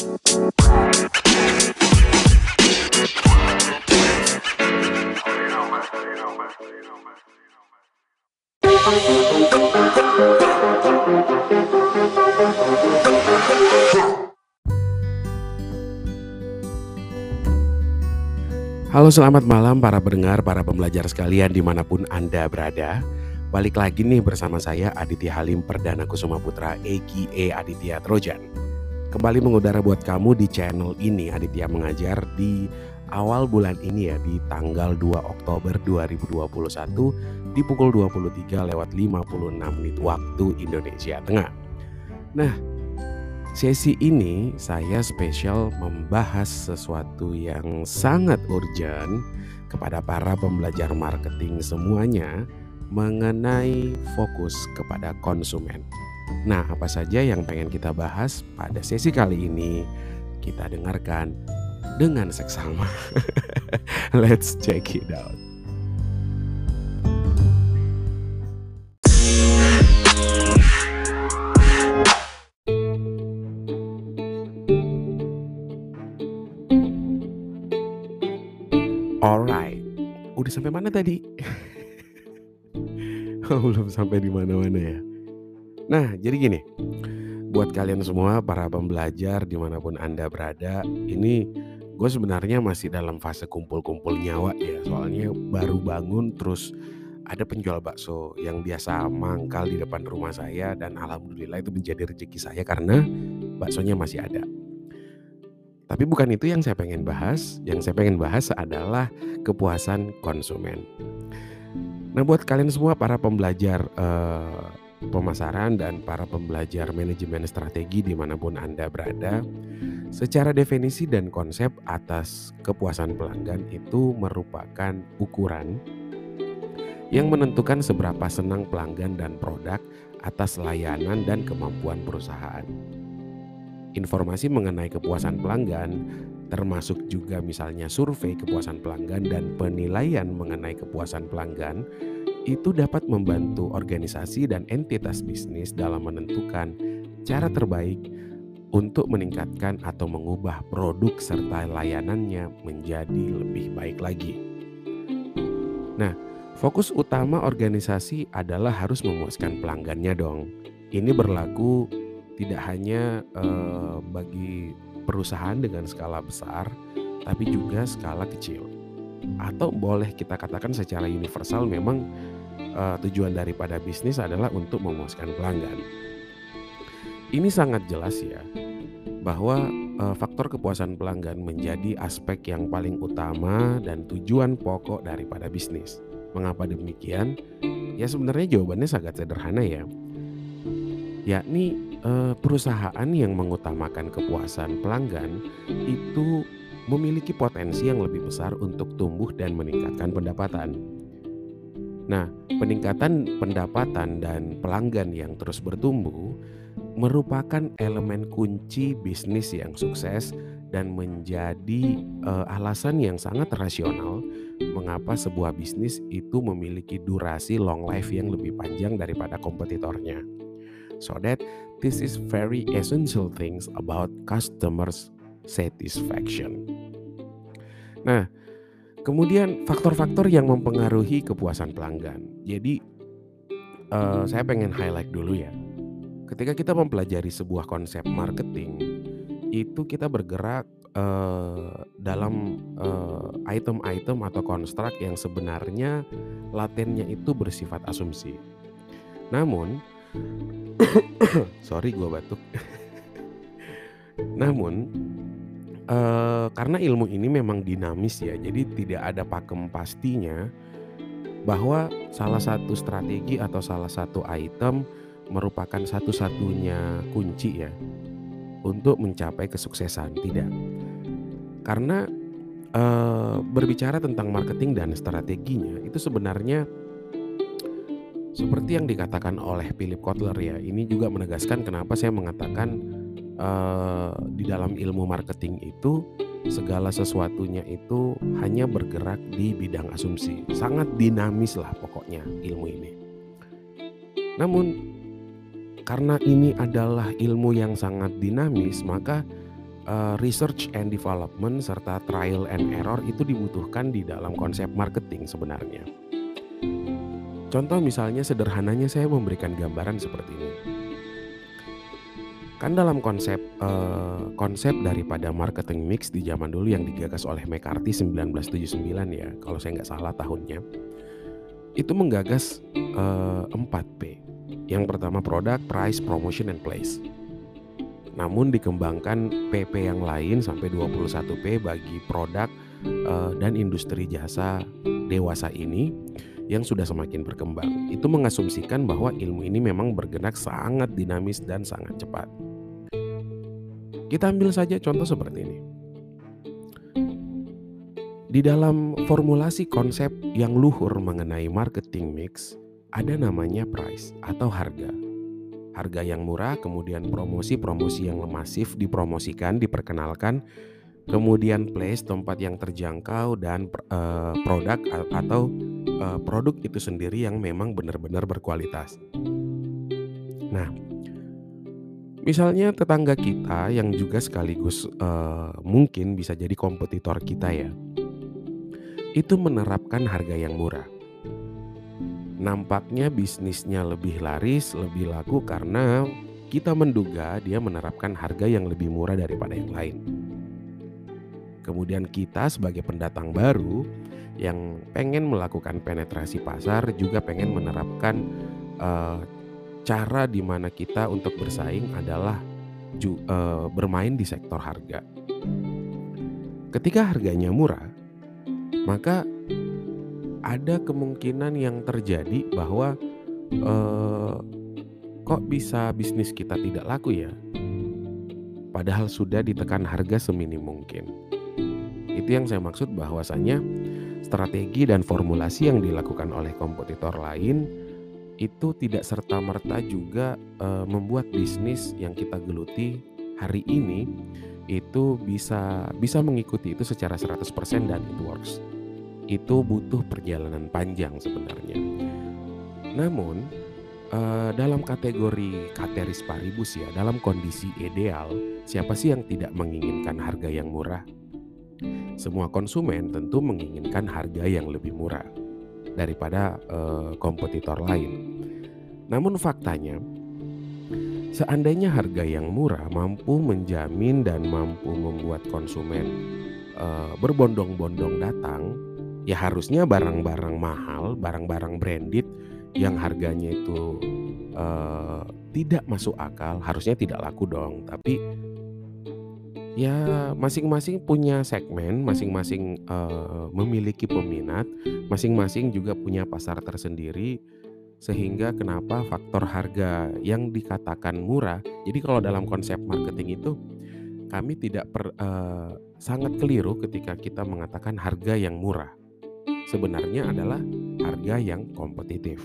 Halo selamat malam para pendengar, para pembelajar sekalian di mana pun Anda berada. Balik lagi nih bersama saya Aditya Halim Perdana Kusuma Putra EGE Aditya Trojan Kembali mengudara buat kamu di channel ini Aditya Mengajar di awal bulan ini ya Di tanggal 2 Oktober 2021 di pukul 23 lewat 56 menit waktu Indonesia Tengah Nah Sesi ini saya spesial membahas sesuatu yang sangat urgent kepada para pembelajar marketing semuanya mengenai fokus kepada konsumen. Nah, apa saja yang pengen kita bahas pada sesi kali ini? Kita dengarkan dengan seksama. Let's check it out. Alright, udah sampai mana tadi? belum sampai di mana-mana ya. Nah, jadi gini, buat kalian semua para pembelajar di mana pun anda berada, ini gue sebenarnya masih dalam fase kumpul-kumpul nyawa ya, soalnya baru bangun terus ada penjual bakso yang biasa mangkal di depan rumah saya dan alhamdulillah itu menjadi rezeki saya karena baksonya masih ada. Tapi bukan itu yang saya pengen bahas. Yang saya pengen bahas adalah kepuasan konsumen. Nah, buat kalian semua para pembelajar eh, pemasaran dan para pembelajar manajemen strategi di mana pun Anda berada, secara definisi dan konsep atas kepuasan pelanggan itu merupakan ukuran yang menentukan seberapa senang pelanggan dan produk atas layanan dan kemampuan perusahaan. Informasi mengenai kepuasan pelanggan, termasuk juga misalnya survei kepuasan pelanggan dan penilaian mengenai kepuasan pelanggan, itu dapat membantu organisasi dan entitas bisnis dalam menentukan cara terbaik untuk meningkatkan atau mengubah produk serta layanannya menjadi lebih baik lagi. Nah, fokus utama organisasi adalah harus memuaskan pelanggannya dong. Ini berlaku tidak hanya uh, bagi perusahaan dengan skala besar, tapi juga skala kecil. Atau boleh kita katakan secara universal memang uh, tujuan daripada bisnis adalah untuk memuaskan pelanggan. Ini sangat jelas ya bahwa uh, faktor kepuasan pelanggan menjadi aspek yang paling utama dan tujuan pokok daripada bisnis. Mengapa demikian? Ya sebenarnya jawabannya sangat sederhana ya. Yakni uh, perusahaan yang mengutamakan kepuasan pelanggan itu memiliki potensi yang lebih besar untuk tumbuh dan meningkatkan pendapatan. Nah, peningkatan pendapatan dan pelanggan yang terus bertumbuh merupakan elemen kunci bisnis yang sukses dan menjadi uh, alasan yang sangat rasional mengapa sebuah bisnis itu memiliki durasi long life yang lebih panjang daripada kompetitornya. So that This is very essential things about customers satisfaction. Nah, kemudian faktor-faktor yang mempengaruhi kepuasan pelanggan. Jadi uh, saya pengen highlight dulu ya. Ketika kita mempelajari sebuah konsep marketing, itu kita bergerak uh, dalam item-item uh, atau konstruk yang sebenarnya latennya itu bersifat asumsi. Namun Sorry gue batuk. Namun uh, karena ilmu ini memang dinamis ya, jadi tidak ada pakem pastinya bahwa salah satu strategi atau salah satu item merupakan satu-satunya kunci ya untuk mencapai kesuksesan. Tidak, karena uh, berbicara tentang marketing dan strateginya itu sebenarnya seperti yang dikatakan oleh Philip Kotler ya, ini juga menegaskan kenapa saya mengatakan uh, di dalam ilmu marketing itu segala sesuatunya itu hanya bergerak di bidang asumsi. Sangat dinamis lah pokoknya ilmu ini. Namun karena ini adalah ilmu yang sangat dinamis, maka uh, research and development serta trial and error itu dibutuhkan di dalam konsep marketing sebenarnya. Contoh misalnya sederhananya saya memberikan gambaran seperti ini. Kan dalam konsep uh, konsep daripada marketing mix di zaman dulu yang digagas oleh McCarthy 1979 ya, kalau saya nggak salah tahunnya, itu menggagas uh, 4P. Yang pertama produk, price, promotion, and place. Namun dikembangkan PP yang lain sampai 21P bagi produk uh, dan industri jasa dewasa ini yang sudah semakin berkembang. Itu mengasumsikan bahwa ilmu ini memang bergerak sangat dinamis dan sangat cepat. Kita ambil saja contoh seperti ini. Di dalam formulasi konsep yang luhur mengenai marketing mix, ada namanya price atau harga harga yang murah, kemudian promosi-promosi yang masif dipromosikan, diperkenalkan, kemudian place tempat yang terjangkau dan uh, produk atau uh, produk itu sendiri yang memang benar-benar berkualitas. Nah, misalnya tetangga kita yang juga sekaligus uh, mungkin bisa jadi kompetitor kita ya, itu menerapkan harga yang murah Nampaknya bisnisnya lebih laris, lebih laku karena kita menduga dia menerapkan harga yang lebih murah daripada yang lain. Kemudian kita sebagai pendatang baru yang pengen melakukan penetrasi pasar juga pengen menerapkan uh, cara di mana kita untuk bersaing adalah ju, uh, bermain di sektor harga. Ketika harganya murah, maka ada kemungkinan yang terjadi bahwa eh, kok bisa bisnis kita tidak laku ya? Padahal sudah ditekan harga seminim mungkin. Itu yang saya maksud bahwasanya strategi dan formulasi yang dilakukan oleh kompetitor lain itu tidak serta-merta juga uh, membuat bisnis yang kita geluti hari ini itu bisa bisa mengikuti itu secara 100% dan it works itu butuh perjalanan panjang sebenarnya. Namun uh, dalam kategori kateris paribus ya, dalam kondisi ideal, siapa sih yang tidak menginginkan harga yang murah? Semua konsumen tentu menginginkan harga yang lebih murah daripada uh, kompetitor lain. Namun faktanya, seandainya harga yang murah mampu menjamin dan mampu membuat konsumen uh, berbondong-bondong datang ya harusnya barang-barang mahal, barang-barang branded yang harganya itu uh, tidak masuk akal, harusnya tidak laku dong. Tapi ya masing-masing punya segmen, masing-masing uh, memiliki peminat, masing-masing juga punya pasar tersendiri sehingga kenapa faktor harga yang dikatakan murah. Jadi kalau dalam konsep marketing itu kami tidak per, uh, sangat keliru ketika kita mengatakan harga yang murah sebenarnya adalah harga yang kompetitif.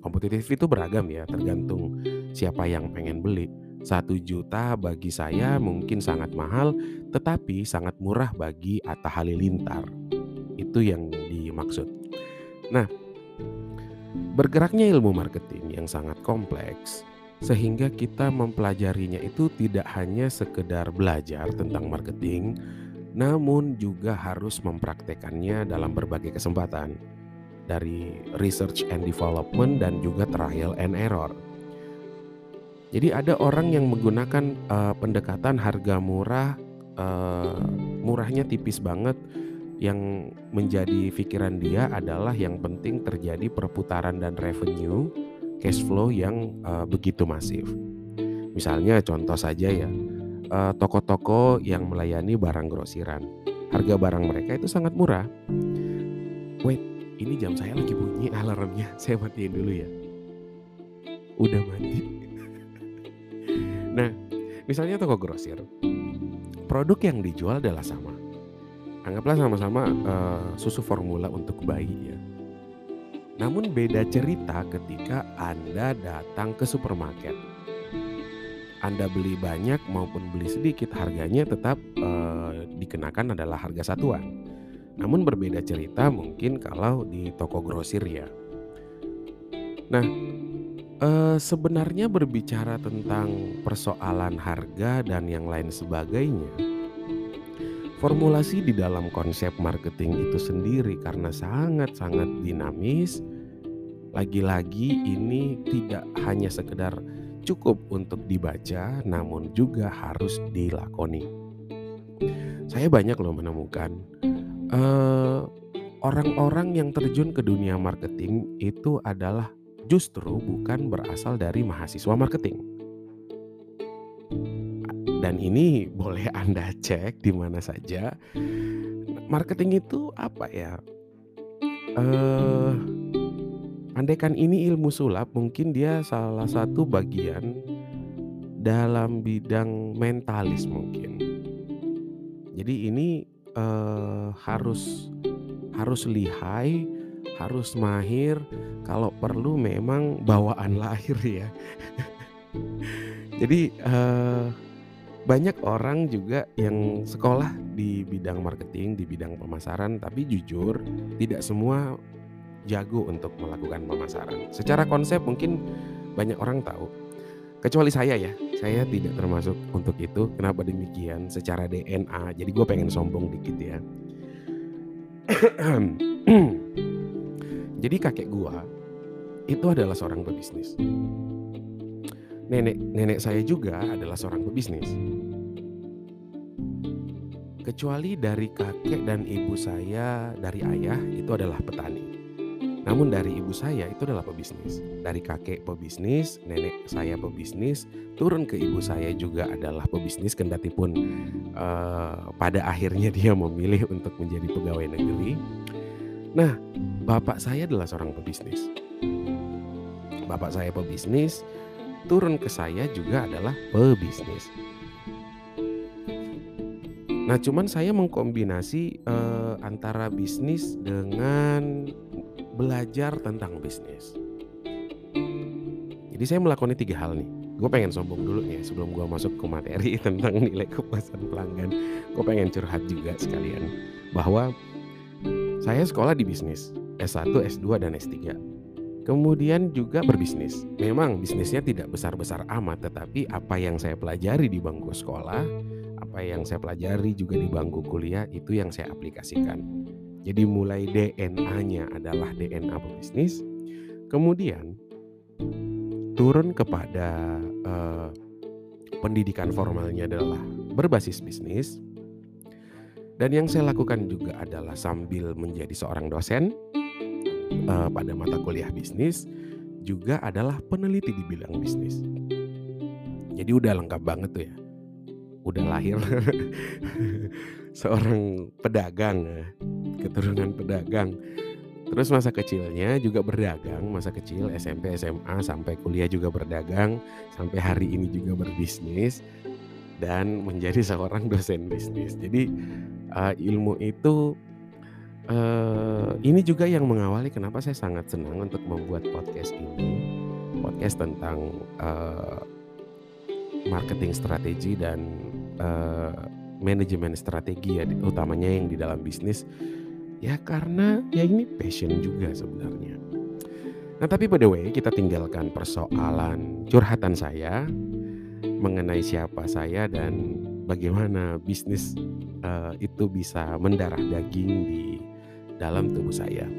Kompetitif itu beragam ya, tergantung siapa yang pengen beli. Satu juta bagi saya mungkin sangat mahal, tetapi sangat murah bagi Atta Halilintar. Itu yang dimaksud. Nah, bergeraknya ilmu marketing yang sangat kompleks, sehingga kita mempelajarinya itu tidak hanya sekedar belajar tentang marketing, namun juga harus mempraktekannya dalam berbagai kesempatan dari research and development dan juga trial and error. Jadi ada orang yang menggunakan uh, pendekatan harga murah, uh, murahnya tipis banget, yang menjadi pikiran dia adalah yang penting terjadi perputaran dan revenue, cash flow yang uh, begitu masif. Misalnya contoh saja ya, uh, toko-toko yang melayani barang grosiran. Harga barang mereka itu sangat murah. Wait, ini jam saya lagi bunyi alarmnya. Saya matiin dulu ya. Udah mati. Nah, misalnya toko grosir. Produk yang dijual adalah sama. Anggaplah sama-sama uh, susu formula untuk bayi ya. Namun beda cerita ketika Anda datang ke supermarket anda beli banyak maupun beli sedikit harganya tetap eh, dikenakan adalah harga satuan. Namun berbeda cerita mungkin kalau di toko grosir ya. Nah, eh, sebenarnya berbicara tentang persoalan harga dan yang lain sebagainya formulasi di dalam konsep marketing itu sendiri karena sangat-sangat dinamis. Lagi-lagi ini tidak hanya sekedar cukup untuk dibaca namun juga harus dilakoni. Saya banyak loh menemukan uh, orang-orang yang terjun ke dunia marketing itu adalah justru bukan berasal dari mahasiswa marketing. Dan ini boleh Anda cek di mana saja. Marketing itu apa ya? Uh, andaikan ini ilmu sulap, mungkin dia salah satu bagian dalam bidang mentalis mungkin. Jadi ini uh, harus harus lihai, harus mahir, kalau perlu memang bawaan lahir ya. Jadi uh, banyak orang juga yang sekolah di bidang marketing, di bidang pemasaran, tapi jujur tidak semua jago untuk melakukan pemasaran. Secara konsep mungkin banyak orang tahu. Kecuali saya ya, saya tidak termasuk untuk itu. Kenapa demikian? Secara DNA, jadi gue pengen sombong dikit ya. jadi kakek gue itu adalah seorang pebisnis. Nenek nenek saya juga adalah seorang pebisnis. Kecuali dari kakek dan ibu saya dari ayah itu adalah petani. Namun dari ibu saya itu adalah pebisnis. Dari kakek pebisnis, nenek saya pebisnis, turun ke ibu saya juga adalah pebisnis kendati pun uh, pada akhirnya dia memilih untuk menjadi pegawai negeri. Nah, bapak saya adalah seorang pebisnis. Bapak saya pebisnis, turun ke saya juga adalah pebisnis. Nah, cuman saya mengkombinasi uh, antara bisnis dengan belajar tentang bisnis. Jadi saya melakukan tiga hal nih. Gue pengen sombong dulu ya sebelum gue masuk ke materi tentang nilai kepuasan pelanggan. Gue pengen curhat juga sekalian bahwa saya sekolah di bisnis S1, S2, dan S3. Kemudian juga berbisnis. Memang bisnisnya tidak besar-besar amat, tetapi apa yang saya pelajari di bangku sekolah, apa yang saya pelajari juga di bangku kuliah itu yang saya aplikasikan. Jadi mulai DNA-nya adalah DNA pebisnis, kemudian turun kepada uh, pendidikan formalnya adalah berbasis bisnis. Dan yang saya lakukan juga adalah sambil menjadi seorang dosen uh, pada mata kuliah bisnis, juga adalah peneliti di bidang bisnis. Jadi udah lengkap banget tuh ya. Udah lahir seorang pedagang ya keturunan pedagang. Terus masa kecilnya juga berdagang, masa kecil SMP, SMA sampai kuliah juga berdagang, sampai hari ini juga berbisnis dan menjadi seorang dosen bisnis. Jadi uh, ilmu itu uh, ini juga yang mengawali kenapa saya sangat senang untuk membuat podcast ini, podcast tentang uh, marketing strategi dan uh, manajemen strategi ya, utamanya yang di dalam bisnis Ya karena ya ini passion juga sebenarnya. Nah tapi by the way kita tinggalkan persoalan curhatan saya mengenai siapa saya dan bagaimana bisnis uh, itu bisa mendarah daging di dalam tubuh saya.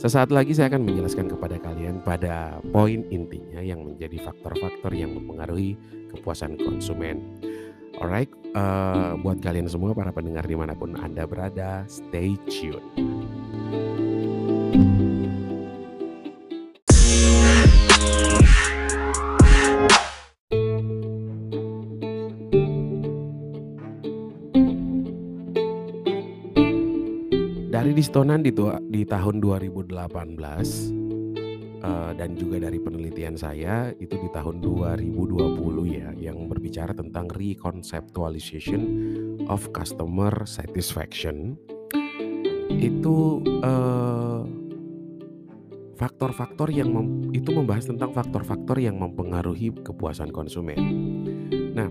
Sesaat lagi saya akan menjelaskan kepada kalian pada poin intinya yang menjadi faktor-faktor yang mempengaruhi kepuasan konsumen. Alright, uh, buat kalian semua para pendengar di mana pun Anda berada, stay tune. Distonan di, di tahun 2018 uh, dan juga dari penelitian saya itu di tahun 2020 ya yang berbicara tentang reconceptualization of customer satisfaction itu eh, faktor-faktor yang mem, itu membahas tentang faktor-faktor yang mempengaruhi kepuasan konsumen. Nah,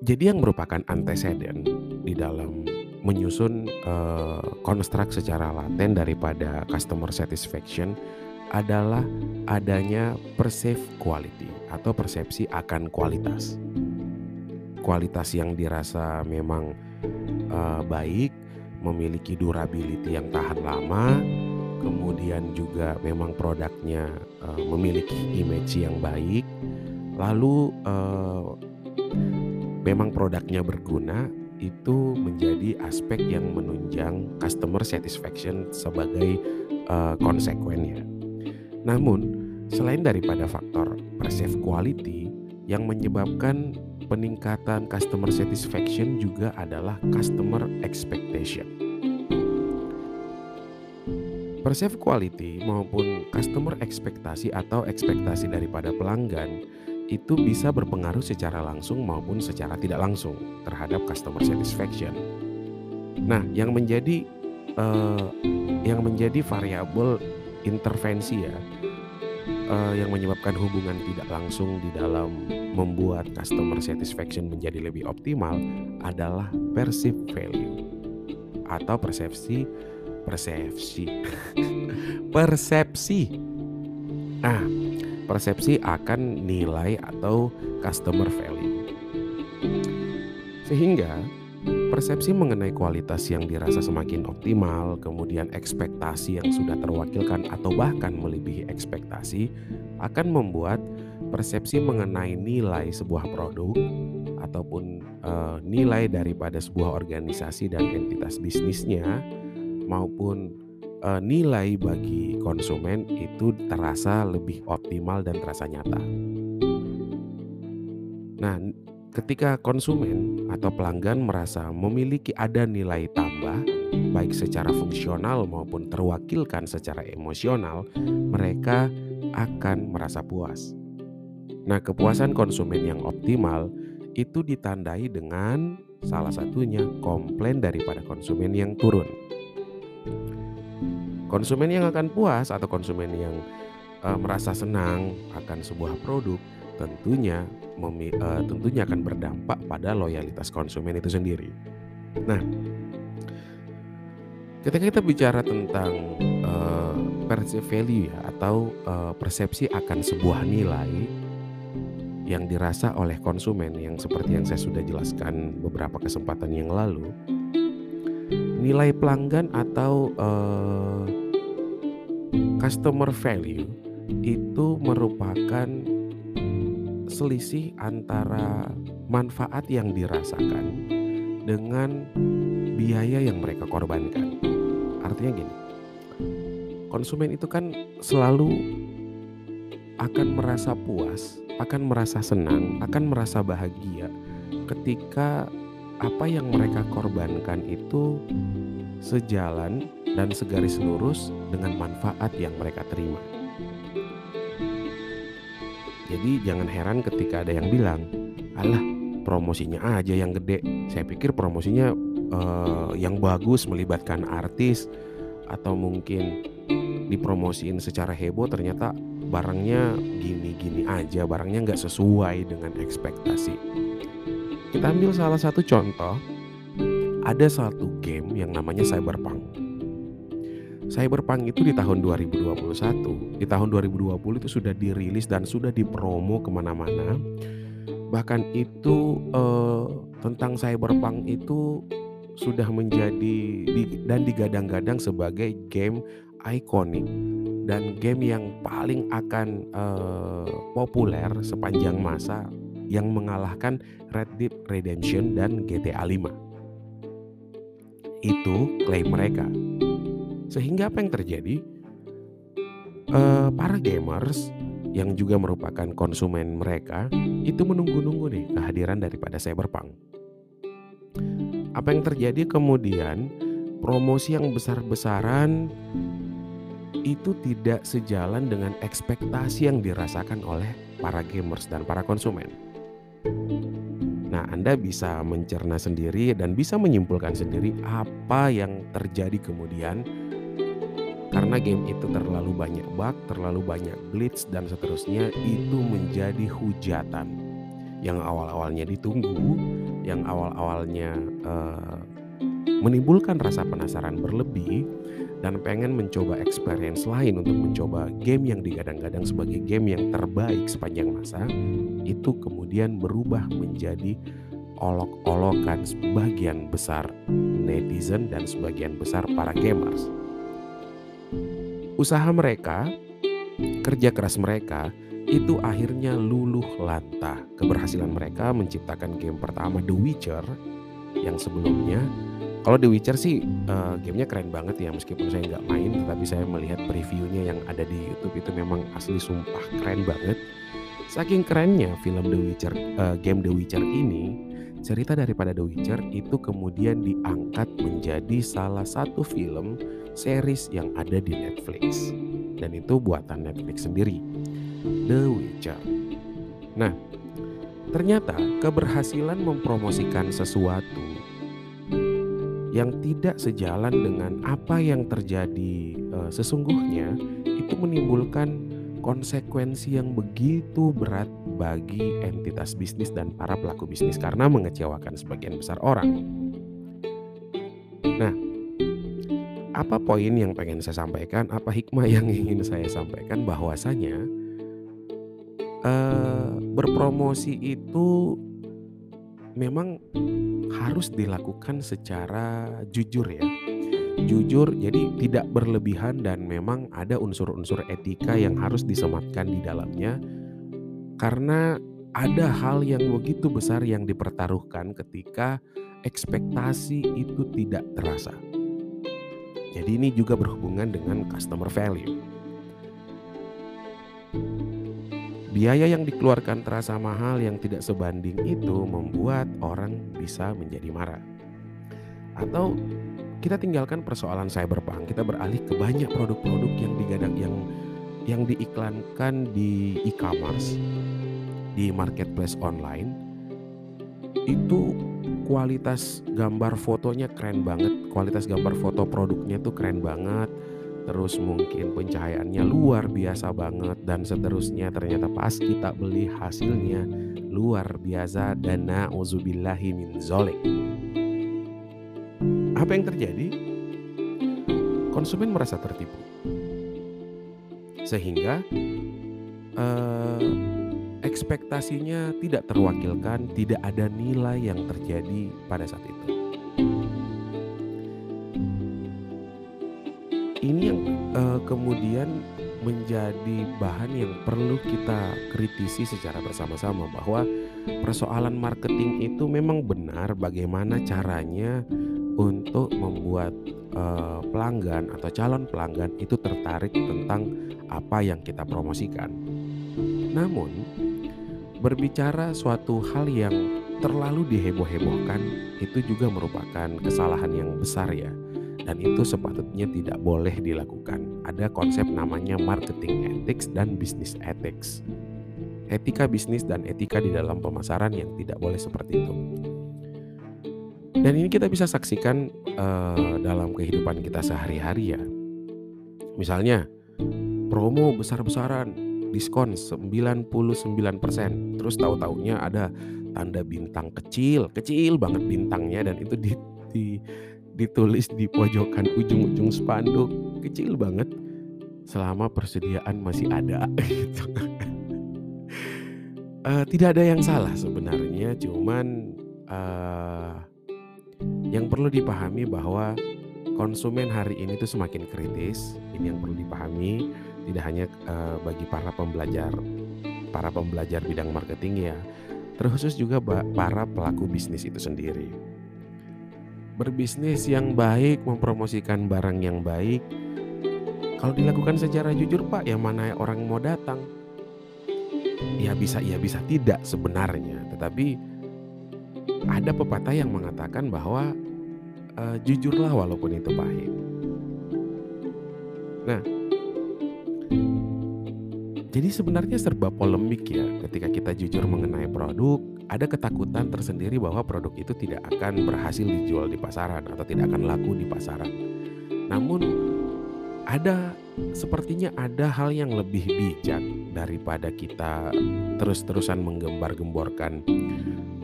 jadi yang merupakan antecedent di dalam menyusun uh, secara laten daripada customer satisfaction adalah adanya perceived quality atau persepsi akan kualitas. Kualitas yang dirasa memang uh, baik, memiliki durability yang tahan lama, kemudian juga memang produknya uh, memiliki image yang baik, lalu uh, memang produknya berguna, itu menjadi aspek yang menunjang customer satisfaction sebagai uh, konsekuennya. Namun, selain daripada faktor perceived quality yang menyebabkan peningkatan customer satisfaction juga adalah customer expectation. Perceived quality maupun customer ekspektasi atau ekspektasi daripada pelanggan itu bisa berpengaruh secara langsung maupun secara tidak langsung terhadap customer satisfaction. Nah, yang menjadi uh, yang menjadi variabel intervensi ya uh, yang menyebabkan hubungan tidak langsung di dalam membuat customer satisfaction menjadi lebih optimal adalah perceived value atau persepsi persepsi persepsi. Nah, persepsi akan nilai atau customer value. Sehingga persepsi mengenai kualitas yang dirasa semakin optimal, kemudian ekspektasi yang sudah terwakilkan atau bahkan melebihi ekspektasi akan membuat persepsi mengenai nilai sebuah produk ataupun uh, nilai daripada sebuah organisasi dan entitas bisnisnya maupun uh, nilai bagi konsumen itu terasa lebih optimal dan terasa nyata. Nah, ketika konsumen atau pelanggan merasa memiliki ada nilai tambah, baik secara fungsional maupun terwakilkan secara emosional, mereka akan merasa puas. Nah, kepuasan konsumen yang optimal itu ditandai dengan salah satunya komplain daripada konsumen yang turun. Konsumen yang akan puas atau konsumen yang uh, merasa senang akan sebuah produk tentunya memi, uh, tentunya akan berdampak pada loyalitas konsumen itu sendiri. Nah, ketika kita bicara tentang uh, perceived value ya atau uh, persepsi akan sebuah nilai yang dirasa oleh konsumen yang seperti yang saya sudah jelaskan beberapa kesempatan yang lalu nilai pelanggan atau uh, customer value itu merupakan selisih antara manfaat yang dirasakan dengan biaya yang mereka korbankan. Artinya gini, konsumen itu kan selalu akan merasa puas, akan merasa senang, akan merasa bahagia ketika apa yang mereka korbankan itu sejalan dan segaris lurus dengan manfaat yang mereka terima. Jadi jangan heran ketika ada yang bilang, "Alah, promosinya aja yang gede." Saya pikir promosinya uh, yang bagus melibatkan artis atau mungkin dipromosiin secara heboh ternyata barangnya gini-gini aja, barangnya nggak sesuai dengan ekspektasi. Kita ambil salah satu contoh. Ada satu game yang namanya Cyberpunk. Cyberpunk itu di tahun 2021, di tahun 2020 itu sudah dirilis dan sudah dipromo ke mana-mana. Bahkan itu eh, tentang Cyberpunk itu sudah menjadi di, dan digadang-gadang sebagai game ikonik dan game yang paling akan eh, populer sepanjang masa yang mengalahkan Red Dead Redemption dan GTA 5. Itu klaim mereka. Sehingga apa yang terjadi? Uh, para gamers yang juga merupakan konsumen mereka itu menunggu-nunggu nih kehadiran daripada Cyberpunk. Apa yang terjadi kemudian promosi yang besar-besaran itu tidak sejalan dengan ekspektasi yang dirasakan oleh para gamers dan para konsumen. Nah, Anda bisa mencerna sendiri dan bisa menyimpulkan sendiri apa yang terjadi kemudian karena game itu terlalu banyak bug, terlalu banyak glitch dan seterusnya itu menjadi hujatan yang awal-awalnya ditunggu, yang awal-awalnya uh, menimbulkan rasa penasaran berlebih dan pengen mencoba experience lain untuk mencoba game yang digadang-gadang sebagai game yang terbaik sepanjang masa itu kemudian berubah menjadi mengolok-olokkan sebagian besar netizen dan sebagian besar para gamers. Usaha mereka, kerja keras mereka itu akhirnya luluh lantah. Keberhasilan mereka menciptakan game pertama The Witcher yang sebelumnya kalau The Witcher sih uh, gamenya keren banget ya meskipun saya nggak main tetapi saya melihat previewnya yang ada di YouTube itu memang asli sumpah keren banget. Saking kerennya film The Witcher uh, game The Witcher ini cerita daripada The Witcher itu kemudian diangkat menjadi salah satu film series yang ada di Netflix dan itu buatan Netflix sendiri The Witcher. Nah, ternyata keberhasilan mempromosikan sesuatu yang tidak sejalan dengan apa yang terjadi uh, sesungguhnya itu menimbulkan konsekuensi yang begitu berat bagi entitas bisnis dan para pelaku bisnis karena mengecewakan sebagian besar orang. Nah, apa poin yang pengen saya sampaikan? Apa hikmah yang ingin saya sampaikan bahwasanya uh, berpromosi itu memang harus dilakukan secara jujur ya. Jujur jadi tidak berlebihan dan memang ada unsur-unsur etika yang harus disematkan di dalamnya karena ada hal yang begitu besar yang dipertaruhkan ketika ekspektasi itu tidak terasa. Jadi ini juga berhubungan dengan customer value. Biaya yang dikeluarkan terasa mahal yang tidak sebanding itu membuat orang bisa menjadi marah. Atau kita tinggalkan persoalan cyberpunk, kita beralih ke banyak produk-produk yang digadang yang yang diiklankan di e-commerce, di marketplace online. Itu kualitas gambar fotonya keren banget, kualitas gambar foto produknya tuh keren banget. Terus mungkin pencahayaannya luar biasa banget dan seterusnya. Ternyata pas kita beli hasilnya luar biasa. Dan na'udzubillahi min zolik. Apa yang terjadi? Konsumen merasa tertipu. Sehingga eh, ekspektasinya tidak terwakilkan tidak ada nilai yang terjadi pada saat itu ini yang uh, kemudian menjadi bahan yang perlu kita kritisi secara bersama-sama bahwa persoalan marketing itu memang benar bagaimana caranya untuk membuat uh, pelanggan atau calon pelanggan itu tertarik tentang apa yang kita promosikan. Namun berbicara suatu hal yang terlalu diheboh-hebohkan itu juga merupakan kesalahan yang besar ya dan itu sepatutnya tidak boleh dilakukan. Ada konsep namanya marketing ethics dan business ethics. Etika bisnis dan etika di dalam pemasaran yang tidak boleh seperti itu. Dan ini kita bisa saksikan uh, dalam kehidupan kita sehari-hari ya. Misalnya promo besar-besaran, diskon 99%. Terus tahu-taunya ada tanda bintang kecil, kecil banget bintangnya dan itu di, di ditulis di pojokan ujung-ujung spanduk kecil banget selama persediaan masih ada gitu. uh, tidak ada yang salah sebenarnya cuman uh, yang perlu dipahami bahwa konsumen hari ini tuh semakin kritis ini yang perlu dipahami tidak hanya uh, bagi para pembelajar para pembelajar bidang marketing ya terkhusus juga para pelaku bisnis itu sendiri berbisnis yang baik, mempromosikan barang yang baik. Kalau dilakukan secara jujur, Pak, yang mana orang mau datang? Ya bisa, ya bisa tidak sebenarnya. Tetapi ada pepatah yang mengatakan bahwa uh, jujurlah walaupun itu pahit. Nah, jadi sebenarnya serba polemik ya ketika kita jujur mengenai produk, ada ketakutan tersendiri bahwa produk itu tidak akan berhasil dijual di pasaran atau tidak akan laku di pasaran. Namun ada sepertinya ada hal yang lebih bijak daripada kita terus-terusan menggembar-gemborkan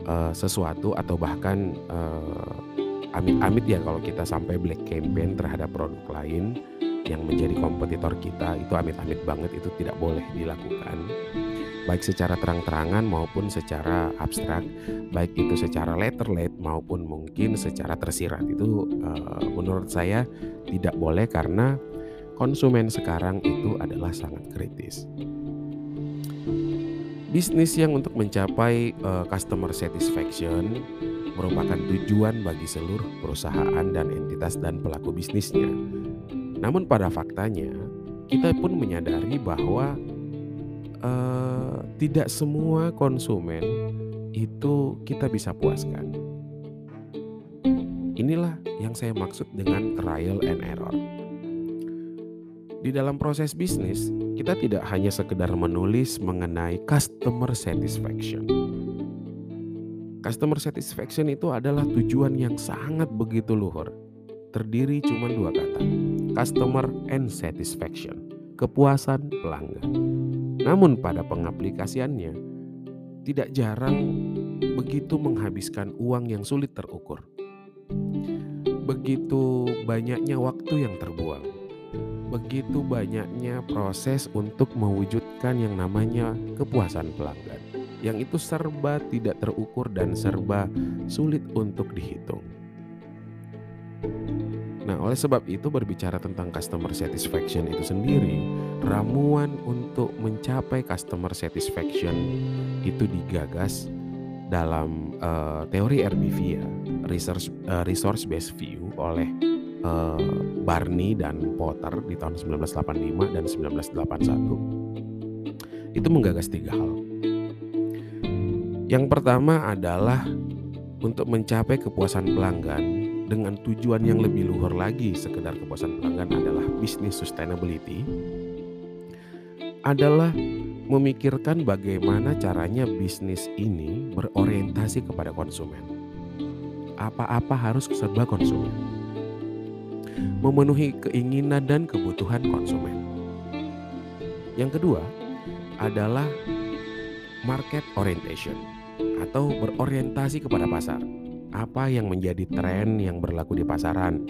uh, sesuatu atau bahkan uh, amit-amit ya kalau kita sampai black campaign terhadap produk lain yang menjadi kompetitor kita itu amit-amit banget itu tidak boleh dilakukan baik secara terang-terangan maupun secara abstrak, baik itu secara letterlet maupun mungkin secara tersirat. Itu uh, menurut saya tidak boleh karena konsumen sekarang itu adalah sangat kritis. Bisnis yang untuk mencapai uh, customer satisfaction merupakan tujuan bagi seluruh perusahaan dan entitas dan pelaku bisnisnya. Namun pada faktanya, kita pun menyadari bahwa uh, tidak semua konsumen itu kita bisa puaskan. Inilah yang saya maksud dengan trial and error. Di dalam proses bisnis, kita tidak hanya sekedar menulis mengenai customer satisfaction. Customer satisfaction itu adalah tujuan yang sangat begitu luhur. Terdiri cuma dua kata, customer and satisfaction, kepuasan pelanggan. Namun pada pengaplikasiannya, tidak jarang begitu menghabiskan uang yang sulit terukur. Begitu banyaknya waktu yang terbuang. Begitu banyaknya proses untuk mewujudkan yang namanya kepuasan pelanggan. Yang itu serba tidak terukur dan serba sulit untuk dihitung. Nah, oleh sebab itu berbicara tentang customer satisfaction itu sendiri, ramuan untuk mencapai customer satisfaction itu digagas dalam uh, teori RBV ya, resource uh, resource based view oleh uh, Barney dan Potter di tahun 1985 dan 1981. Itu menggagas tiga hal. Yang pertama adalah untuk mencapai kepuasan pelanggan dengan tujuan yang lebih luhur lagi sekedar kepuasan pelanggan adalah bisnis sustainability adalah memikirkan bagaimana caranya bisnis ini berorientasi kepada konsumen. Apa-apa harus serba konsumen. Memenuhi keinginan dan kebutuhan konsumen. Yang kedua adalah market orientation atau berorientasi kepada pasar apa yang menjadi tren yang berlaku di pasaran,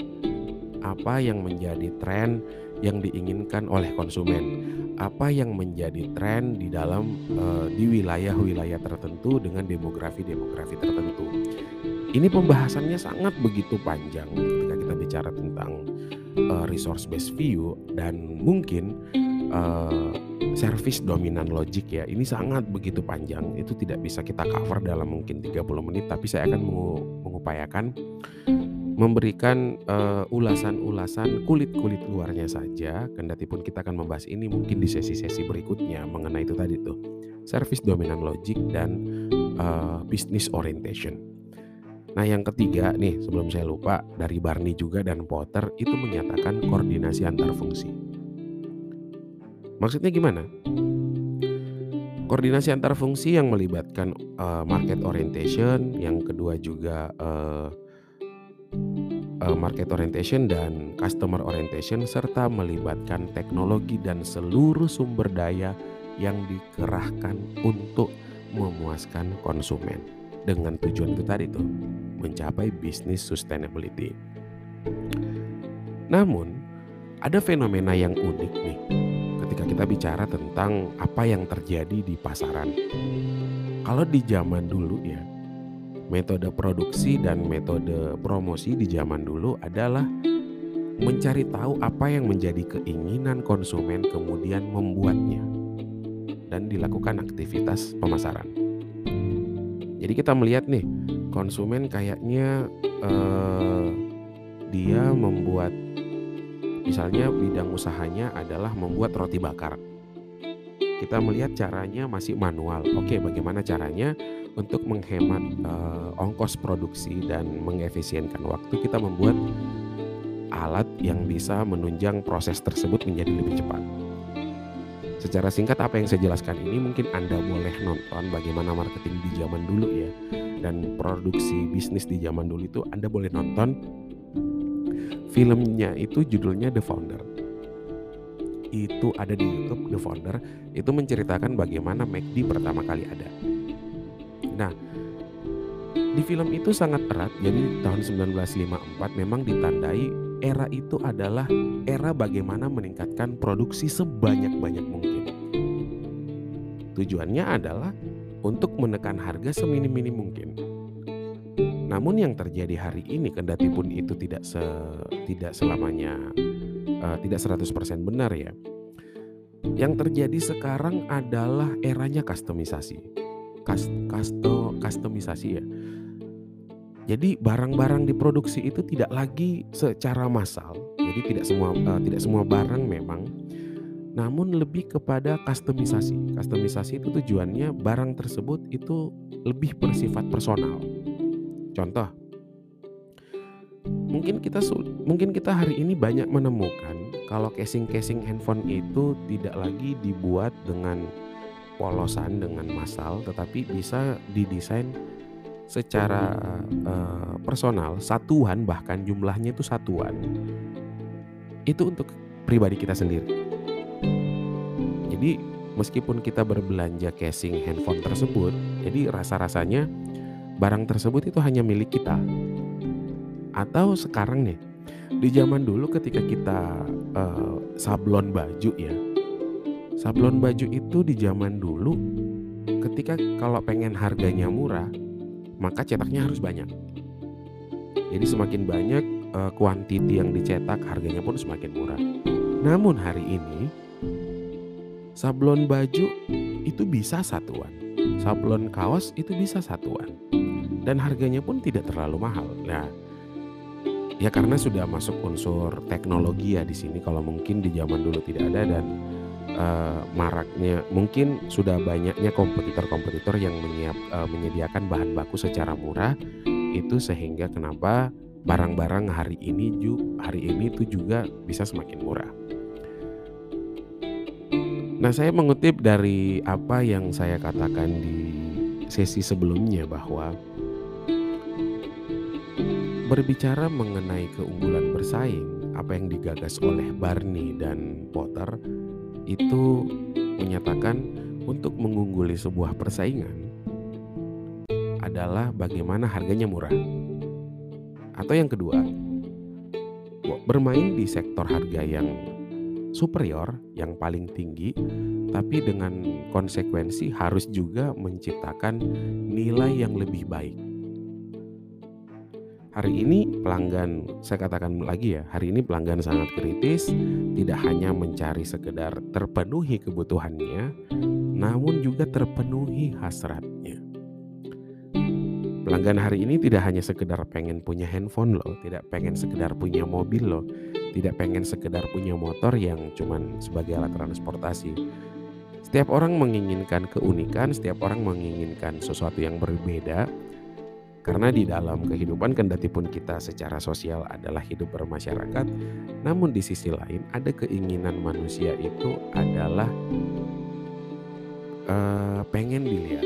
apa yang menjadi tren yang diinginkan oleh konsumen, apa yang menjadi tren di dalam uh, di wilayah-wilayah tertentu dengan demografi-demografi tertentu. Ini pembahasannya sangat begitu panjang ketika kita bicara tentang uh, resource based view dan mungkin uh, service dominan logic ya ini sangat begitu panjang. Itu tidak bisa kita cover dalam mungkin 30 menit tapi saya akan mengupayakan memberikan ulasan-ulasan kulit-kulit luarnya saja. Kendati pun kita akan membahas ini mungkin di sesi-sesi berikutnya mengenai itu tadi tuh. Service dominan logic dan uh, business orientation. Nah yang ketiga nih sebelum saya lupa dari Barney juga dan Potter itu menyatakan koordinasi antar fungsi. Maksudnya gimana? Koordinasi antar fungsi yang melibatkan uh, market orientation, yang kedua juga uh, uh, market orientation dan customer orientation serta melibatkan teknologi dan seluruh sumber daya yang dikerahkan untuk memuaskan konsumen dengan tujuan itu tadi tuh mencapai bisnis sustainability. Namun ada fenomena yang unik nih kita bicara tentang apa yang terjadi di pasaran. Kalau di zaman dulu ya, metode produksi dan metode promosi di zaman dulu adalah mencari tahu apa yang menjadi keinginan konsumen kemudian membuatnya dan dilakukan aktivitas pemasaran. Jadi kita melihat nih konsumen kayaknya eh, dia membuat Misalnya bidang usahanya adalah membuat roti bakar. Kita melihat caranya masih manual. Oke, bagaimana caranya untuk menghemat uh, ongkos produksi dan mengefisienkan waktu kita membuat alat yang bisa menunjang proses tersebut menjadi lebih cepat. Secara singkat apa yang saya jelaskan ini mungkin Anda boleh nonton bagaimana marketing di zaman dulu ya dan produksi bisnis di zaman dulu itu Anda boleh nonton filmnya itu judulnya The Founder itu ada di YouTube The Founder itu menceritakan bagaimana McD pertama kali ada. Nah, di film itu sangat erat. Jadi tahun 1954 memang ditandai era itu adalah era bagaimana meningkatkan produksi sebanyak-banyak mungkin. Tujuannya adalah untuk menekan harga seminim-minim mungkin. Namun yang terjadi hari ini kendati pun itu tidak se tidak selamanya uh, tidak 100% benar ya. Yang terjadi sekarang adalah eranya kustomisasi. Kas, kasto, kustomisasi ya. Jadi barang-barang diproduksi itu tidak lagi secara massal. Jadi tidak semua uh, tidak semua barang memang namun lebih kepada kustomisasi. Kustomisasi itu tujuannya barang tersebut itu lebih bersifat personal. Contoh, mungkin kita mungkin kita hari ini banyak menemukan kalau casing-casing handphone itu tidak lagi dibuat dengan polosan dengan massal tetapi bisa didesain secara uh, personal, satuan bahkan jumlahnya itu satuan. Itu untuk pribadi kita sendiri. Jadi meskipun kita berbelanja casing handphone tersebut, jadi rasa-rasanya barang tersebut itu hanya milik kita. Atau sekarang nih, di zaman dulu ketika kita uh, sablon baju ya, sablon baju itu di zaman dulu ketika kalau pengen harganya murah, maka cetaknya harus banyak. Jadi semakin banyak uh, kuantiti yang dicetak, harganya pun semakin murah. Namun hari ini Sablon baju itu bisa satuan. Sablon kaos itu bisa satuan. Dan harganya pun tidak terlalu mahal. Nah, ya karena sudah masuk unsur teknologi ya di sini kalau mungkin di zaman dulu tidak ada dan uh, maraknya mungkin sudah banyaknya kompetitor-kompetitor yang menyiap, uh, menyediakan bahan baku secara murah itu sehingga kenapa barang-barang hari ini ju hari ini itu juga bisa semakin murah. Nah, saya mengutip dari apa yang saya katakan di sesi sebelumnya bahwa berbicara mengenai keunggulan bersaing, apa yang digagas oleh Barney dan Potter itu menyatakan untuk mengungguli sebuah persaingan adalah bagaimana harganya murah. Atau yang kedua, bermain di sektor harga yang superior yang paling tinggi, tapi dengan konsekuensi harus juga menciptakan nilai yang lebih baik. Hari ini pelanggan, saya katakan lagi ya, hari ini pelanggan sangat kritis, tidak hanya mencari sekedar terpenuhi kebutuhannya, namun juga terpenuhi hasratnya. Pelanggan hari ini tidak hanya sekedar pengen punya handphone loh, tidak pengen sekedar punya mobil loh, tidak pengen sekedar punya motor yang cuman sebagai alat transportasi. Setiap orang menginginkan keunikan, setiap orang menginginkan sesuatu yang berbeda. Karena di dalam kehidupan kendati pun kita secara sosial adalah hidup bermasyarakat, namun di sisi lain ada keinginan manusia itu adalah uh, pengen dilihat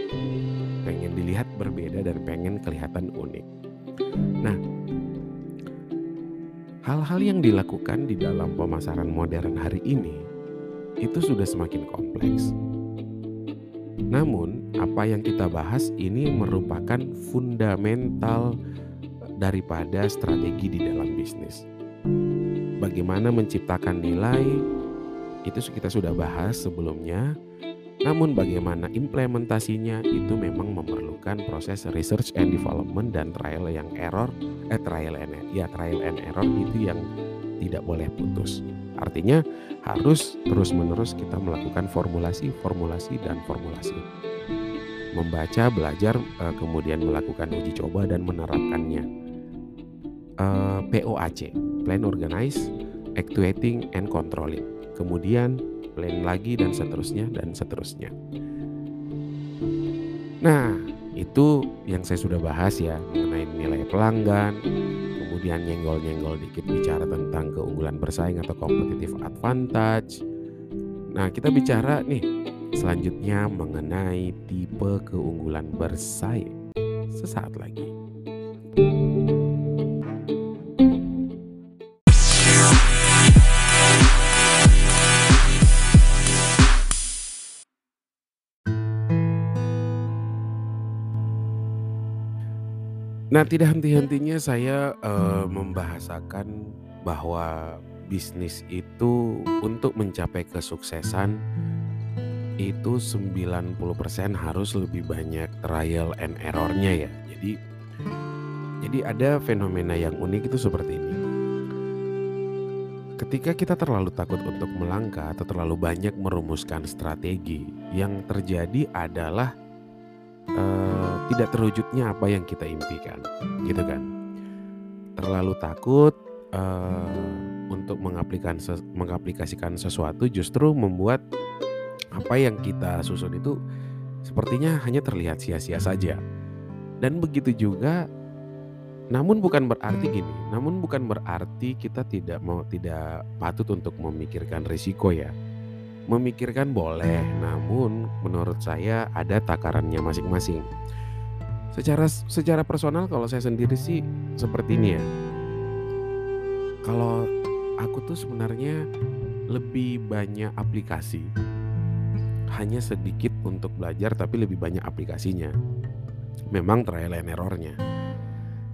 pengen dilihat berbeda dan pengen kelihatan unik. Nah, hal-hal yang dilakukan di dalam pemasaran modern hari ini itu sudah semakin kompleks. Namun, apa yang kita bahas ini merupakan fundamental daripada strategi di dalam bisnis. Bagaimana menciptakan nilai itu kita sudah bahas sebelumnya namun bagaimana implementasinya itu memang memerlukan proses research and development dan trial yang error, eh trial and ya trial and error itu yang tidak boleh putus. Artinya harus terus-menerus kita melakukan formulasi, formulasi dan formulasi. Membaca, belajar, eh, kemudian melakukan uji coba dan menerapkannya. Eh, POAC, Plan Organize, Actuating and Controlling. Kemudian plan lagi dan seterusnya dan seterusnya. Nah, itu yang saya sudah bahas ya mengenai nilai pelanggan, kemudian nyenggol-nyenggol dikit bicara tentang keunggulan bersaing atau competitive advantage. Nah, kita bicara nih selanjutnya mengenai tipe keunggulan bersaing. Sesaat lagi. Nah, tidak henti-hentinya saya uh, membahasakan bahwa bisnis itu untuk mencapai kesuksesan itu 90% harus lebih banyak trial and error-nya ya. Jadi jadi ada fenomena yang unik itu seperti ini. Ketika kita terlalu takut untuk melangkah atau terlalu banyak merumuskan strategi, yang terjadi adalah uh, tidak terwujudnya apa yang kita impikan, gitu kan? Terlalu takut uh, untuk mengaplikasikan, mengaplikasikan sesuatu justru membuat apa yang kita susun itu sepertinya hanya terlihat sia-sia saja. Dan begitu juga namun bukan berarti gini, namun bukan berarti kita tidak mau tidak patut untuk memikirkan risiko ya. Memikirkan boleh, namun menurut saya ada takarannya masing-masing. Secara secara personal kalau saya sendiri sih seperti ini ya. Kalau aku tuh sebenarnya lebih banyak aplikasi. Hanya sedikit untuk belajar tapi lebih banyak aplikasinya. Memang trial and errornya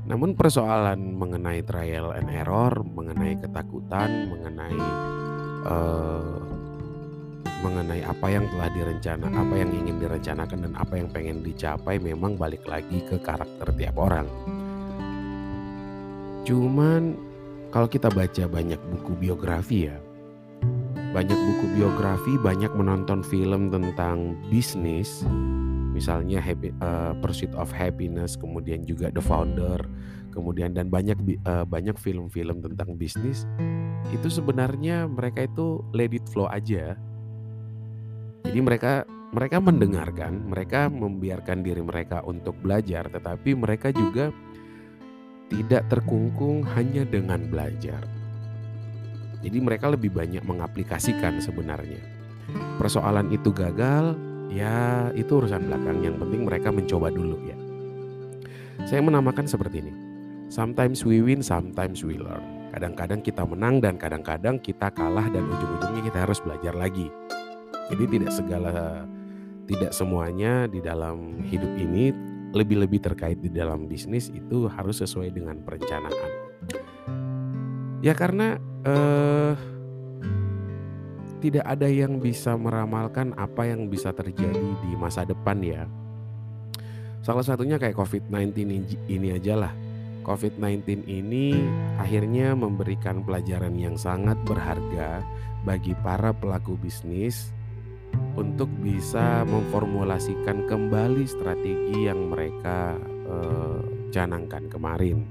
namun persoalan mengenai trial and error, mengenai ketakutan, mengenai uh, mengenai apa yang telah direncana, apa yang ingin direncanakan dan apa yang pengen dicapai memang balik lagi ke karakter tiap orang. Cuman kalau kita baca banyak buku biografi ya, banyak buku biografi, banyak menonton film tentang bisnis, misalnya happy, uh, Pursuit of Happiness, kemudian juga The Founder, kemudian dan banyak uh, banyak film-film tentang bisnis itu sebenarnya mereka itu let it flow aja. Jadi mereka mereka mendengarkan, mereka membiarkan diri mereka untuk belajar, tetapi mereka juga tidak terkungkung hanya dengan belajar. Jadi mereka lebih banyak mengaplikasikan sebenarnya. Persoalan itu gagal, Ya, itu urusan belakang. Yang penting mereka mencoba dulu ya. Saya menamakan seperti ini. Sometimes we win, sometimes we learn. Kadang-kadang kita menang dan kadang-kadang kita kalah dan ujung-ujungnya kita harus belajar lagi. Jadi tidak segala tidak semuanya di dalam hidup ini lebih-lebih terkait di dalam bisnis itu harus sesuai dengan perencanaan. Ya karena eh tidak ada yang bisa meramalkan apa yang bisa terjadi di masa depan ya. Salah satunya kayak COVID-19 ini aja lah. COVID-19 ini akhirnya memberikan pelajaran yang sangat berharga bagi para pelaku bisnis untuk bisa memformulasikan kembali strategi yang mereka eh, canangkan kemarin.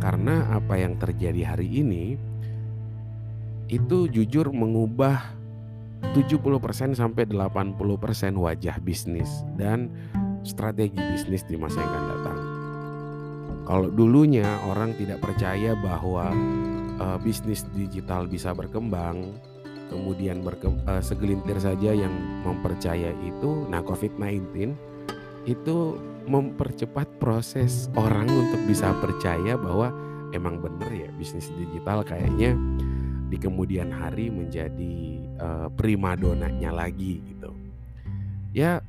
Karena apa yang terjadi hari ini itu jujur mengubah 70% sampai 80% wajah bisnis dan strategi bisnis di masa yang akan datang. Kalau dulunya orang tidak percaya bahwa uh, bisnis digital bisa berkembang, kemudian uh, segelintir saja yang mempercaya itu, nah COVID-19 itu mempercepat proses orang untuk bisa percaya bahwa emang bener ya bisnis digital kayaknya di kemudian hari menjadi uh, primadonanya lagi gitu. Ya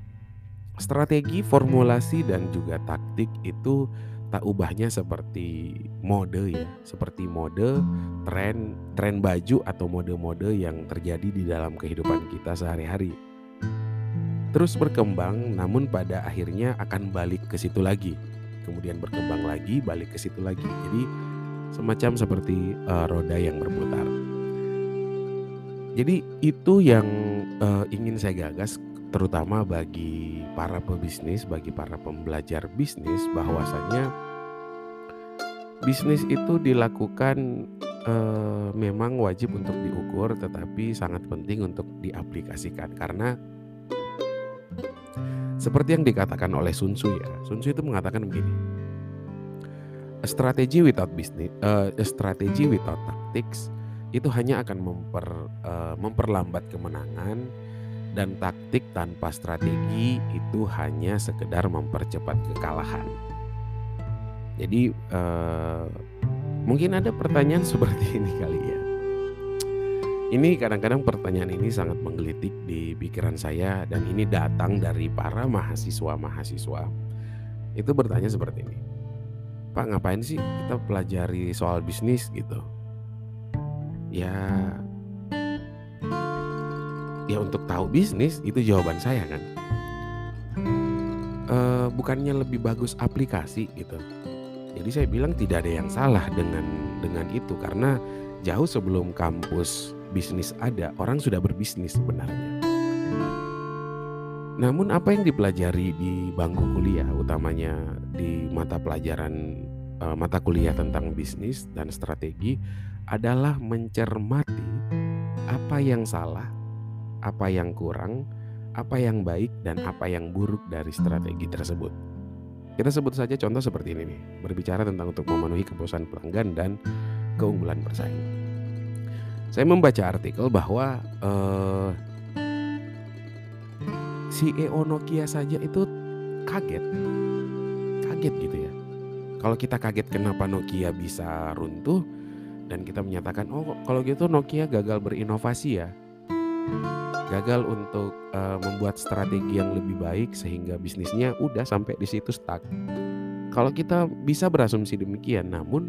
strategi, formulasi dan juga taktik itu tak ubahnya seperti mode ya, seperti mode, tren, tren baju atau mode-mode yang terjadi di dalam kehidupan kita sehari-hari. Terus berkembang namun pada akhirnya akan balik ke situ lagi. Kemudian berkembang lagi, balik ke situ lagi. Jadi semacam seperti uh, roda yang berputar. Jadi itu yang uh, ingin saya gagas terutama bagi para pebisnis, bagi para pembelajar bisnis bahwasanya bisnis itu dilakukan uh, memang wajib untuk diukur tetapi sangat penting untuk diaplikasikan karena seperti yang dikatakan oleh Sun Tzu ya. Sun Tzu itu mengatakan begini. A strategy without business, uh, a strategy without tactics itu hanya akan memper, uh, memperlambat kemenangan dan taktik tanpa strategi itu hanya sekedar mempercepat kekalahan. Jadi uh, mungkin ada pertanyaan seperti ini kali ya. Ini kadang-kadang pertanyaan ini sangat menggelitik di pikiran saya dan ini datang dari para mahasiswa-mahasiswa. Itu bertanya seperti ini. Pak ngapain sih kita pelajari soal bisnis gitu? ya Ya untuk tahu bisnis itu jawaban saya kan. Eee, bukannya lebih bagus aplikasi gitu. Jadi saya bilang tidak ada yang salah dengan dengan itu karena jauh sebelum kampus bisnis ada, orang sudah berbisnis sebenarnya. Namun apa yang dipelajari di bangku kuliah, utamanya di mata pelajaran, eee, mata kuliah tentang bisnis dan strategi adalah mencermati apa yang salah, apa yang kurang, apa yang baik, dan apa yang buruk dari strategi tersebut. Kita sebut saja contoh seperti ini nih, berbicara tentang untuk memenuhi kepuasan pelanggan dan keunggulan bersaing. Saya membaca artikel bahwa, eee CEO Nokia saja itu kaget. Kaget gitu ya. Kalau kita kaget kenapa Nokia bisa runtuh dan kita menyatakan, "Oh, kalau gitu Nokia gagal berinovasi ya." Gagal untuk, eee, membuat strategi yang lebih baik sehingga bisnisnya udah sampai di situ stuck. Kalau kita bisa berasumsi demikian, namun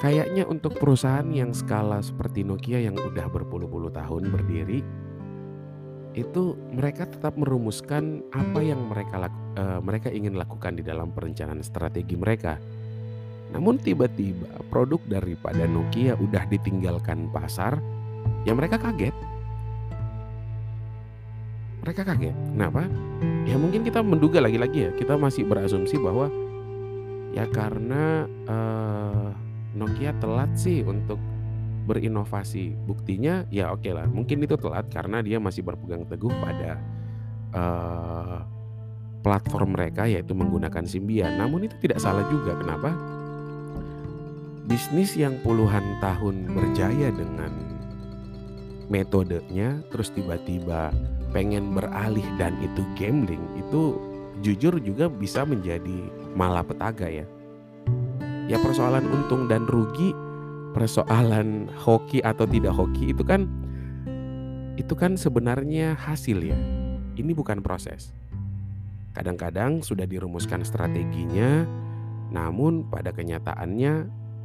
kayaknya untuk perusahaan yang skala seperti Nokia yang udah berpuluh-puluh tahun berdiri, itu mereka tetap merumuskan apa yang mereka lak eee, mereka ingin lakukan di dalam perencanaan strategi mereka. Namun tiba-tiba produk daripada Nokia udah ditinggalkan pasar, ya mereka kaget. Mereka kaget. Kenapa? Ya mungkin kita menduga lagi-lagi ya, kita masih berasumsi bahwa ya karena, eee, Nokia telat sih untuk berinovasi. Buktinya ya oke lah, mungkin itu telat karena dia masih berpegang teguh pada, eee, platform mereka yaitu menggunakan Symbian. Namun itu tidak salah juga, kenapa? Bisnis yang puluhan tahun berjaya dengan metodenya, terus tiba-tiba pengen beralih dan itu gambling, itu jujur juga bisa menjadi malapetaka ya. Ya persoalan untung dan rugi, persoalan hoki atau tidak hoki itu kan itu kan sebenarnya hasil ya. Ini bukan proses. Kadang-kadang sudah dirumuskan strateginya, namun pada kenyataannya,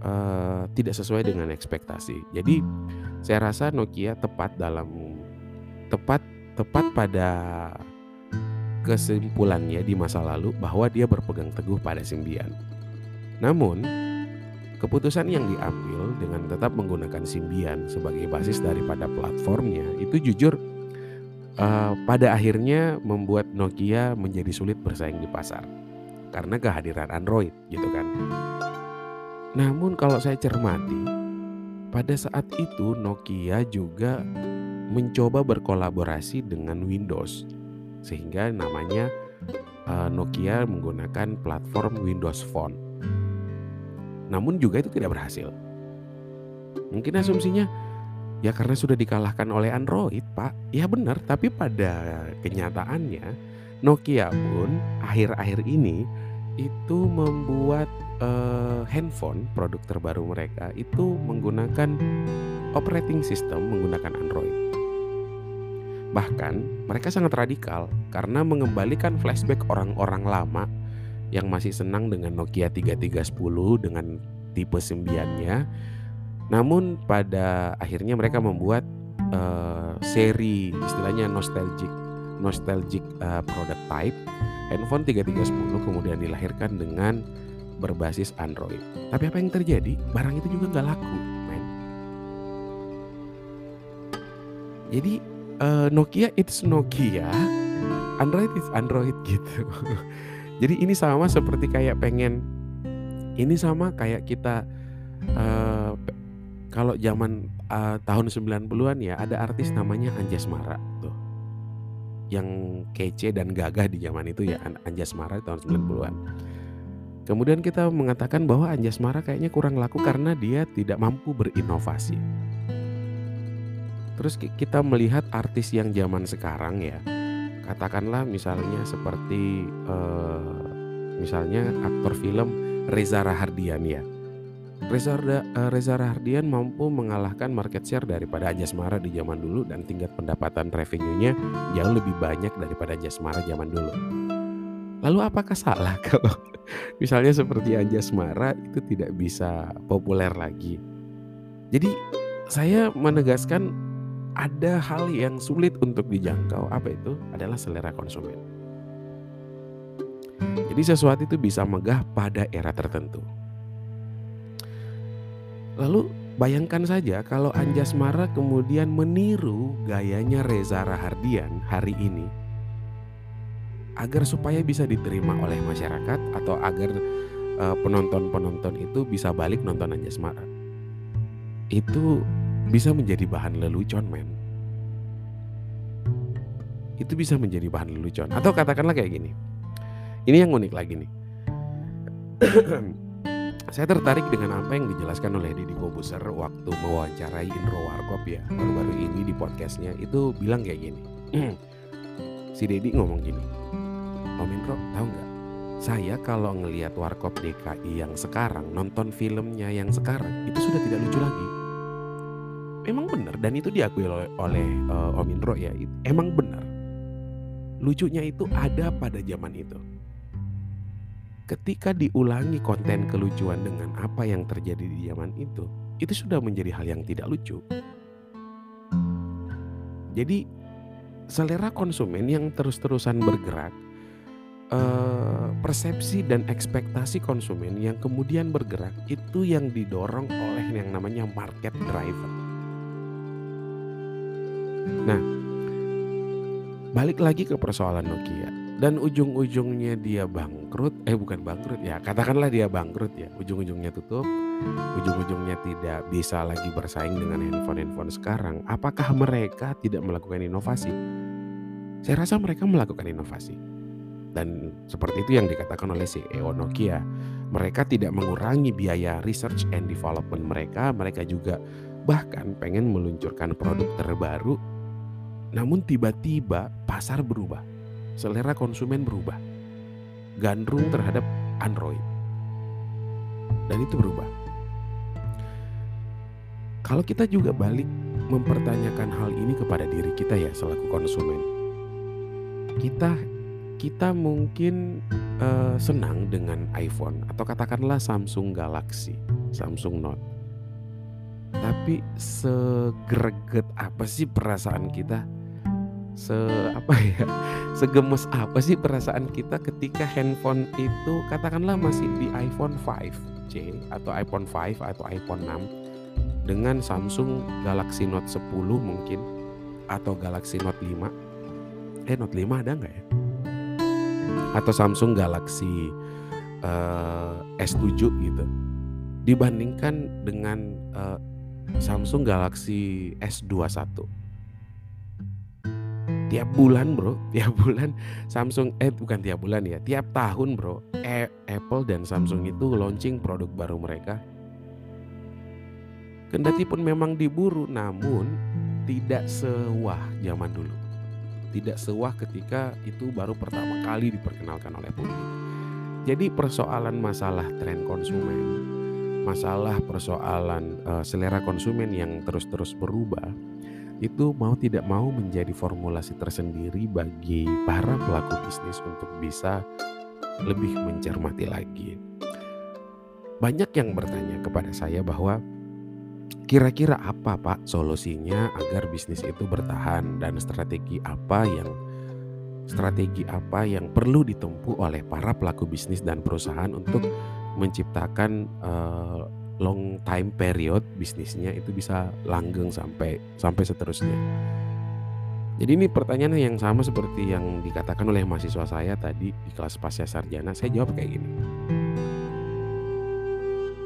eee, tidak sesuai dengan ekspektasi. Jadi saya rasa Nokia tepat dalam tepat tepat pada kesimpulannya di masa lalu bahwa dia berpegang teguh pada Symbian. Namun, keputusan yang diambil dengan tetap menggunakan Symbian sebagai basis daripada platformnya itu jujur, eee, pada akhirnya membuat Nokia menjadi sulit bersaing di pasar, karena kehadiran Android gitu kan. Namun kalau saya cermati, pada saat itu Nokia juga mencoba berkolaborasi dengan Windows, sehingga namanya, eee, Nokia menggunakan platform Windows Phone. Namun juga itu tidak berhasil. Mungkin asumsinya, ya karena sudah dikalahkan oleh Android, Pak. Ya benar, tapi pada kenyataannya Nokia pun akhir-akhir ini itu membuat, eee, handphone produk terbaru mereka itu menggunakan operating system menggunakan Android. Bahkan mereka sangat radikal karena mengembalikan flashback orang-orang lama yang masih senang dengan Nokia 3310 dengan tipe Symbian-nya. Namun pada akhirnya mereka membuat, eee, seri istilahnya nostalgic nostalgic, eee, product type handphone 3310 kemudian dilahirkan dengan berbasis Android. Tapi apa yang terjadi? Barang itu juga nggak laku, men. Jadi, eee, Nokia it's Nokia, Android is Android gitu. Jadi ini sama seperti kayak pengen ini sama kayak kita, pe kalau zaman, eee, tahun 90-an ya ada artis namanya Anjasmara tuh. Yang kece dan gagah di zaman itu ya An Anjasmara tahun 90-an. Kemudian kita mengatakan bahwa Anjasmara kayaknya kurang laku karena dia tidak mampu berinovasi. Terus ki kita melihat artis yang zaman sekarang ya, katakanlah misalnya seperti, eee, misalnya aktor film Reza Rahardian ya. Reza eee, Reza Rahardian mampu mengalahkan market share daripada Anjasmara di zaman dulu dan tingkat pendapatan revenue-nya jauh lebih banyak daripada Anjasmara zaman dulu. Lalu apakah salah kalau misalnya seperti Anjasmara itu tidak bisa populer lagi? Jadi saya menegaskan ada hal yang sulit untuk dijangkau. Apa itu? Adalah selera konsumen. Jadi sesuatu itu bisa megah pada era tertentu. Lalu bayangkan saja kalau Anjas Mara kemudian meniru gayanya Reza Rahardian hari ini agar supaya bisa diterima oleh masyarakat atau agar uh, penonton-penonton itu bisa balik nonton Anjas Mara. Itu bisa menjadi bahan lelucon men. Itu bisa menjadi bahan lelucon. Atau katakanlah kayak gini. Ini yang unik lagi nih. Saya tertarik dengan apa yang dijelaskan oleh Deddy Kobuser waktu mewawancarai Indro Warkop ya baru-baru ini di podcastnya itu bilang kayak gini. si Deddy ngomong gini, Om Indro tahu nggak? Saya kalau ngelihat Warkop DKI yang sekarang nonton filmnya yang sekarang itu sudah tidak lucu lagi. Emang benar dan itu diakui oleh, oleh uh, Om Indro ya. Emang benar. Lucunya itu ada pada zaman itu ketika diulangi konten kelucuan dengan apa yang terjadi di zaman itu, itu sudah menjadi hal yang tidak lucu. Jadi selera konsumen yang terus-terusan bergerak, eh, persepsi dan ekspektasi konsumen yang kemudian bergerak itu yang didorong oleh yang namanya market driver. Nah, balik lagi ke persoalan Nokia. Dan ujung-ujungnya dia bangkrut eh bukan bangkrut ya katakanlah dia bangkrut ya. Ujung-ujungnya tutup ujung-ujungnya tidak bisa lagi bersaing dengan handphone-handphone sekarang. Apakah mereka tidak melakukan inovasi? Saya rasa mereka melakukan inovasi. Dan seperti itu yang dikatakan oleh CEO Nokia. Mereka tidak mengurangi biaya research and development mereka mereka juga bahkan pengen meluncurkan produk terbaru namun tiba-tiba pasar berubah selera konsumen berubah. Gandrung terhadap Android. Dan itu berubah. Kalau kita juga balik mempertanyakan hal ini kepada diri kita ya selaku konsumen. Kita kita mungkin uh, senang dengan iPhone atau katakanlah Samsung Galaxy, Samsung Note. Tapi segreget apa sih perasaan kita se apa ya segemes apa sih perasaan kita ketika handphone itu katakanlah masih di iPhone 5C atau iPhone 5 atau iPhone 6 dengan Samsung Galaxy Note 10 mungkin atau Galaxy Note 5 eh Note 5 ada nggak ya? Atau Samsung Galaxy uh, eh, S7 gitu. Dibandingkan dengan uh, Samsung Galaxy S21 tiap bulan bro. Tiap bulan Samsung eh bukan tiap bulan ya. Tiap tahun bro e Apple dan Samsung itu launching produk baru mereka. Kendati pun memang diburu namun tidak sewah zaman dulu. Tidak sewah ketika itu baru pertama kali diperkenalkan oleh publik. Jadi persoalan masalah tren konsumen masalah persoalan uh, selera konsumen yang terus-terus berubah itu mau tidak mau menjadi formulasi tersendiri bagi para pelaku bisnis untuk bisa lebih mencermati lagi. Banyak yang bertanya kepada saya bahwa kira-kira apa Pak solusinya agar bisnis itu bertahan dan strategi apa yang strategi apa yang perlu ditempuh oleh para pelaku bisnis dan perusahaan untuk menciptakan uh, long time period bisnisnya itu bisa langgeng sampai sampai seterusnya. Jadi ini pertanyaan yang sama seperti yang dikatakan oleh mahasiswa saya tadi di kelas pasca sarjana. Saya jawab kayak gini.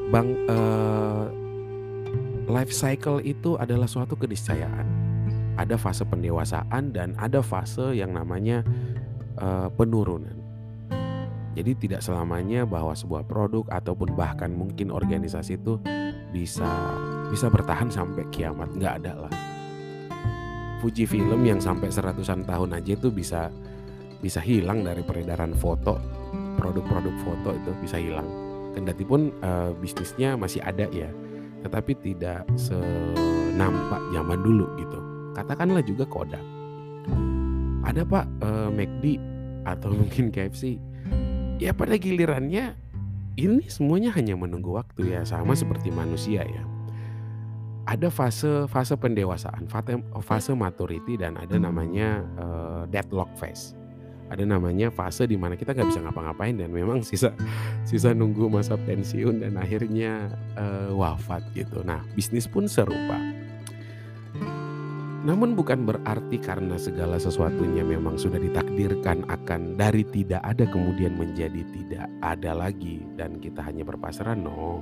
Bang, uh, life cycle itu adalah suatu keniscayaan. Ada fase pendewasaan dan ada fase yang namanya uh, penurunan. Jadi tidak selamanya bahwa sebuah produk ataupun bahkan mungkin organisasi itu bisa bisa bertahan sampai kiamat nggak ada lah. Fuji Film yang sampai seratusan tahun aja itu bisa bisa hilang dari peredaran foto produk-produk foto itu bisa hilang. Kendati pun uh, bisnisnya masih ada ya, tetapi tidak senampak zaman dulu gitu. Katakanlah juga Kodak. Ada pak uh, McD atau mungkin KFC ya pada gilirannya ini semuanya hanya menunggu waktu ya sama seperti manusia ya ada fase fase pendewasaan, fase fase maturity dan ada namanya, eee, deadlock phase. Ada namanya fase di mana kita nggak bisa ngapa-ngapain dan memang sisa sisa nunggu masa pensiun dan akhirnya, eee, wafat gitu. Nah, bisnis pun serupa. Namun bukan berarti karena segala sesuatunya memang sudah ditakdirkan akan dari tidak ada kemudian menjadi tidak ada lagi dan kita hanya berpasrah, no.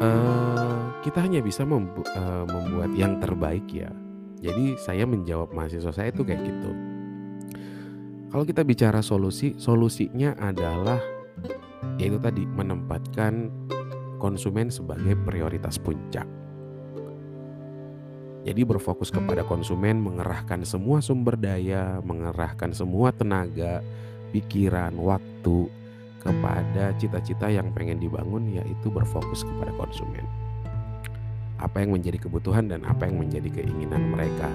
Eee, kita hanya bisa membu eee, membuat yang terbaik ya. Jadi saya menjawab mahasiswa saya itu kayak gitu. Kalau kita bicara solusi, solusinya adalah yaitu tadi menempatkan konsumen sebagai prioritas puncak. Jadi berfokus kepada konsumen, mengerahkan semua sumber daya, mengerahkan semua tenaga, pikiran, waktu kepada cita-cita yang pengen dibangun yaitu berfokus kepada konsumen. Apa yang menjadi kebutuhan dan apa yang menjadi keinginan mereka.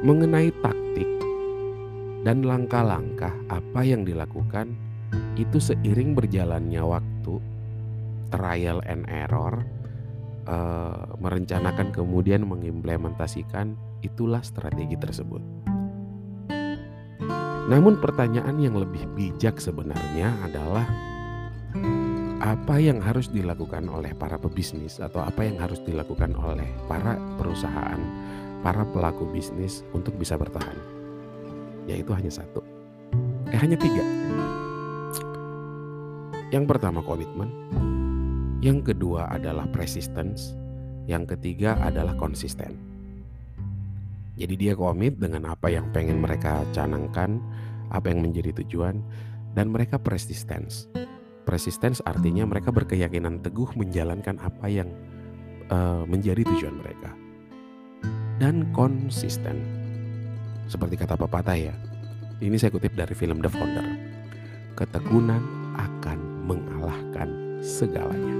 Mengenai taktik dan langkah-langkah apa yang dilakukan itu seiring berjalannya waktu, trial and error, eee, merencanakan kemudian mengimplementasikan, itulah strategi tersebut. Namun pertanyaan yang lebih bijak sebenarnya adalah apa yang harus dilakukan oleh para pebisnis atau apa yang harus dilakukan oleh para perusahaan, para pelaku bisnis untuk bisa bertahan? Yaitu hanya satu, eh hanya tiga. Yang pertama komitmen, yang kedua adalah persistence, yang ketiga adalah konsisten. Jadi dia komit dengan apa yang pengen mereka canangkan, apa yang menjadi tujuan, dan mereka persistence. Persistence artinya mereka berkeyakinan teguh menjalankan apa yang uh, menjadi tujuan mereka. Dan konsisten. Seperti kata pepatah ya. Ini saya kutip dari film The Founder. Ketekunan akan mengalahkan segalanya.